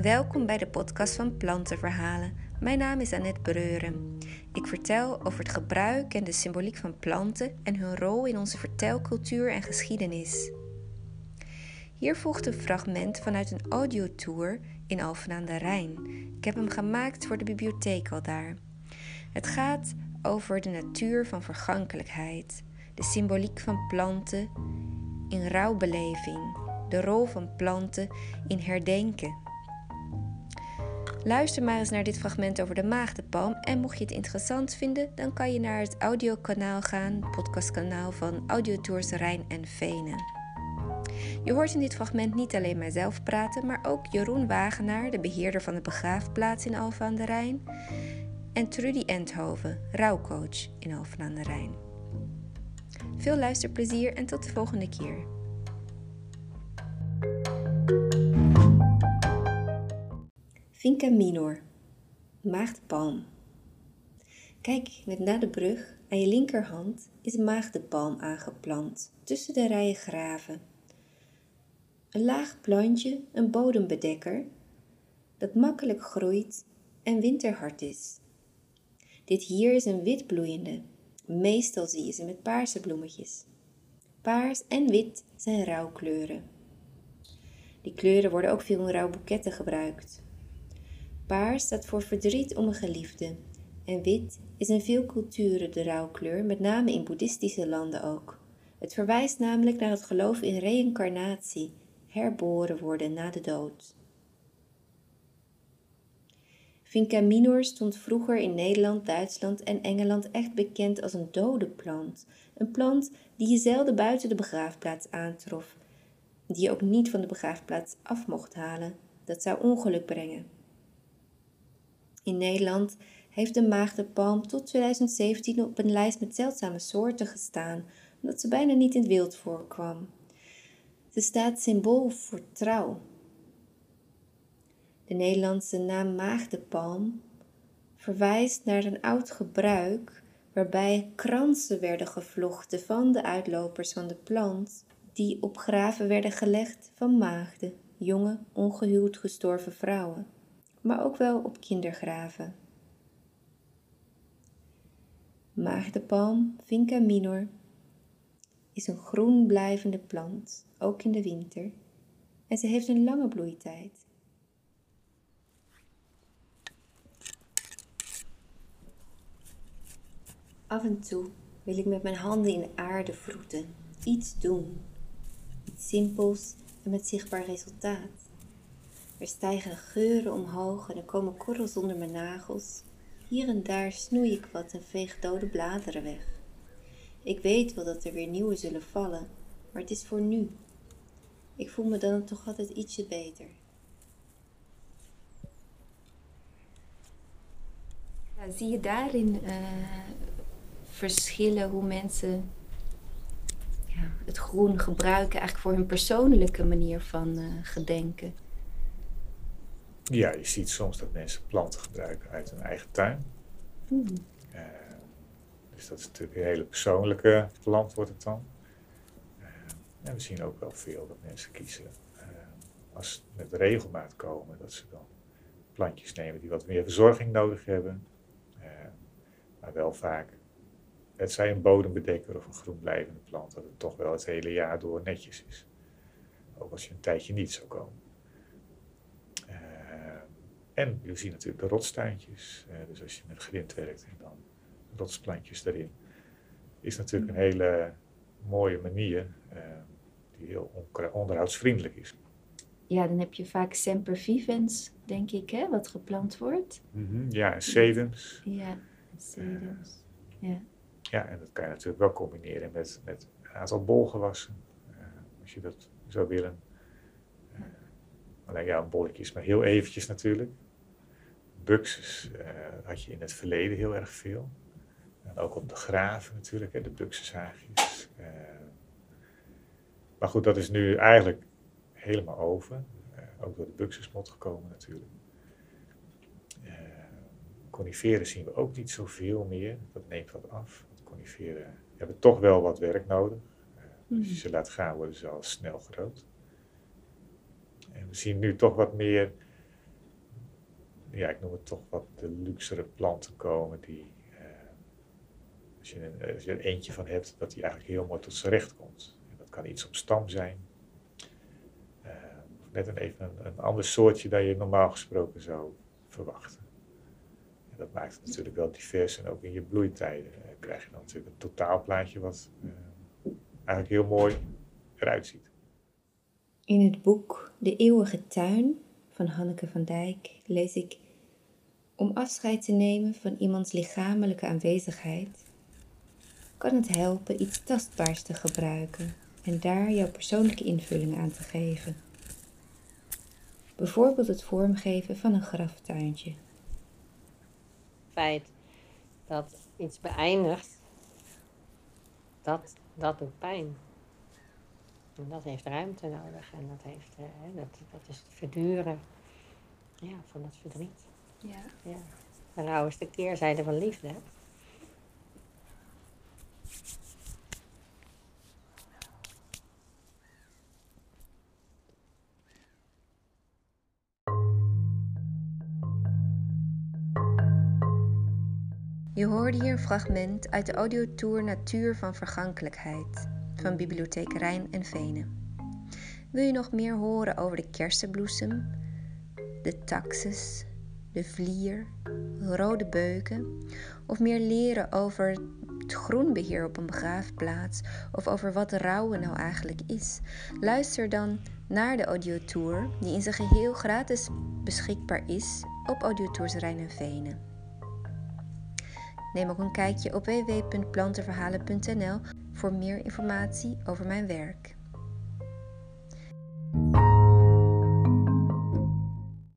Welkom bij de podcast van Plantenverhalen. Mijn naam is Annette Breuren. Ik vertel over het gebruik en de symboliek van planten en hun rol in onze vertelcultuur en geschiedenis. Hier volgt een fragment vanuit een audiotour in Alphen aan de Rijn. Ik heb hem gemaakt voor de bibliotheek al daar. Het gaat over de natuur van vergankelijkheid, de symboliek van planten in rouwbeleving, de rol van planten in herdenken. Luister maar eens naar dit fragment over de maagdenpalm en mocht je het interessant vinden, dan kan je naar het audiokanaal gaan, podcastkanaal van Audiotours Rijn en Venen. Je hoort in dit fragment niet alleen mijzelf praten, maar ook Jeroen Wagenaar, de beheerder van de begraafplaats in Alphen aan de Rijn, en Trudy Endhoven, rouwcoach in Alphen aan de Rijn. Veel luisterplezier en tot de volgende keer. Vinca minor, maagdepalm. Kijk, met na de brug aan je linkerhand is een maagdepalm aangeplant tussen de rijen graven. Een laag plantje, een bodembedekker, dat makkelijk groeit en winterhard is. Dit hier is een witbloeiende. Meestal zie je ze met paarse bloemetjes. Paars en wit zijn rouwkleuren. Die kleuren worden ook veel in rouwboeketten gebruikt. Paars staat voor verdriet om een geliefde en wit is in veel culturen de rouwkleur, met name in boeddhistische landen ook. Het verwijst namelijk naar het geloof in reïncarnatie, herboren worden na de dood. Vinca minor stond vroeger in Nederland, Duitsland en Engeland echt bekend als een dode plant. Een plant die je zelden buiten de begraafplaats aantrof, die je ook niet van de begraafplaats af mocht halen. Dat zou ongeluk brengen. In Nederland heeft de maagdenpalm tot 2017 op een lijst met zeldzame soorten gestaan, omdat ze bijna niet in het wild voorkwam. Ze staat symbool voor trouw. De Nederlandse naam maagdenpalm verwijst naar een oud gebruik waarbij kransen werden gevlochten van de uitlopers van de plant die op graven werden gelegd van maagden, jonge, ongehuwd gestorven vrouwen maar ook wel op kindergraven. Maagdenpalm, Vinca minor, is een groen blijvende plant, ook in de winter, en ze heeft een lange bloeitijd. Af en toe wil ik met mijn handen in de aarde vroeten, iets doen, iets simpels en met zichtbaar resultaat. Er stijgen geuren omhoog en er komen korrels onder mijn nagels. Hier en daar snoei ik wat en veeg dode bladeren weg. Ik weet wel dat er weer nieuwe zullen vallen, maar het is voor nu. Ik voel me dan toch altijd ietsje beter. Ja, zie je daarin uh, verschillen hoe mensen ja, het groen gebruiken eigenlijk voor hun persoonlijke manier van uh, gedenken? Ja, je ziet soms dat mensen planten gebruiken uit hun eigen tuin. Mm. Uh, dus dat is natuurlijk een hele persoonlijke plant, wordt het dan. Uh, en we zien ook wel veel dat mensen kiezen uh, als ze met regelmaat komen, dat ze dan plantjes nemen die wat meer verzorging nodig hebben. maar wel vaak, het zij een bodembedekker of een groenblijvende plant, dat het toch wel het hele jaar door netjes is. Ook als je een tijdje niet zou komen. En je ziet natuurlijk de rotstuintjes. Uh, dus als je met grind werkt en dan rotsplantjes erin. Is natuurlijk een hele mooie manier uh, die heel onderhoudsvriendelijk is. Ja, dan heb je vaak sempervivens, denk ik, hè, wat geplant wordt. Mm -hmm. Ja, en sedums. Ja, sedums. Uh, ja. ja, en dat kan je natuurlijk wel combineren met, met een aantal bolgewassen. als je dat zou willen. Alleen ja, een bolletje is maar heel eventjes natuurlijk. Buxus uh, had je in het verleden heel erg veel. En ook op de graven natuurlijk, hè, de buxushaagjes. Uh, maar goed, dat is nu eigenlijk helemaal over. Uh, ook door de buxusmot gekomen natuurlijk. coniferen zien we ook niet zoveel meer. Dat neemt wat af. Want coniferen hebben toch wel wat werk nodig. Als je hmm. ze laat gaan, worden ze al snel groot. En we zien nu toch wat meer ja, ik noem het toch wat de luxere planten komen die, uh, als, je een, als je er eentje van hebt, dat die eigenlijk heel mooi tot zijn recht komt. En dat kan iets op stam zijn, of net een, even een, ander soortje dat je normaal gesproken zou verwachten. En dat maakt het natuurlijk wel divers en ook in je bloeitijden krijg je dan natuurlijk een totaalplaatje wat eigenlijk heel mooi eruit ziet. In het boek De Eeuwige Tuin van Hanneke van Dijk lees ik om afscheid te nemen van iemands lichamelijke aanwezigheid, kan het helpen iets tastbaars te gebruiken en daar jouw persoonlijke invulling aan te geven. Bijvoorbeeld het vormgeven van een graftuintje. Feit dat iets beëindigt, dat, dat doet pijn. En dat heeft ruimte nodig en dat, heeft, uh, dat, dat is het verduren ja, van het verdriet. Ja. ja. De rouw is de keerzijde van liefde. Je hoorde hier een fragment uit de audiotour Natuur van Vergankelijkheid van Bibliotheek Rijn en Venen. Wil je nog meer horen over de kersenbloesem, de taxus, de vlier, rode beuken, of meer leren over het groenbeheer op een begraafplaats of over wat rouwen nou eigenlijk is? Luister dan naar de audiotour die in zijn geheel gratis beschikbaar is op Audiotours Rijn en Venen. Neem ook een kijkje op www.plantenverhalen.nl voor meer informatie over mijn werk.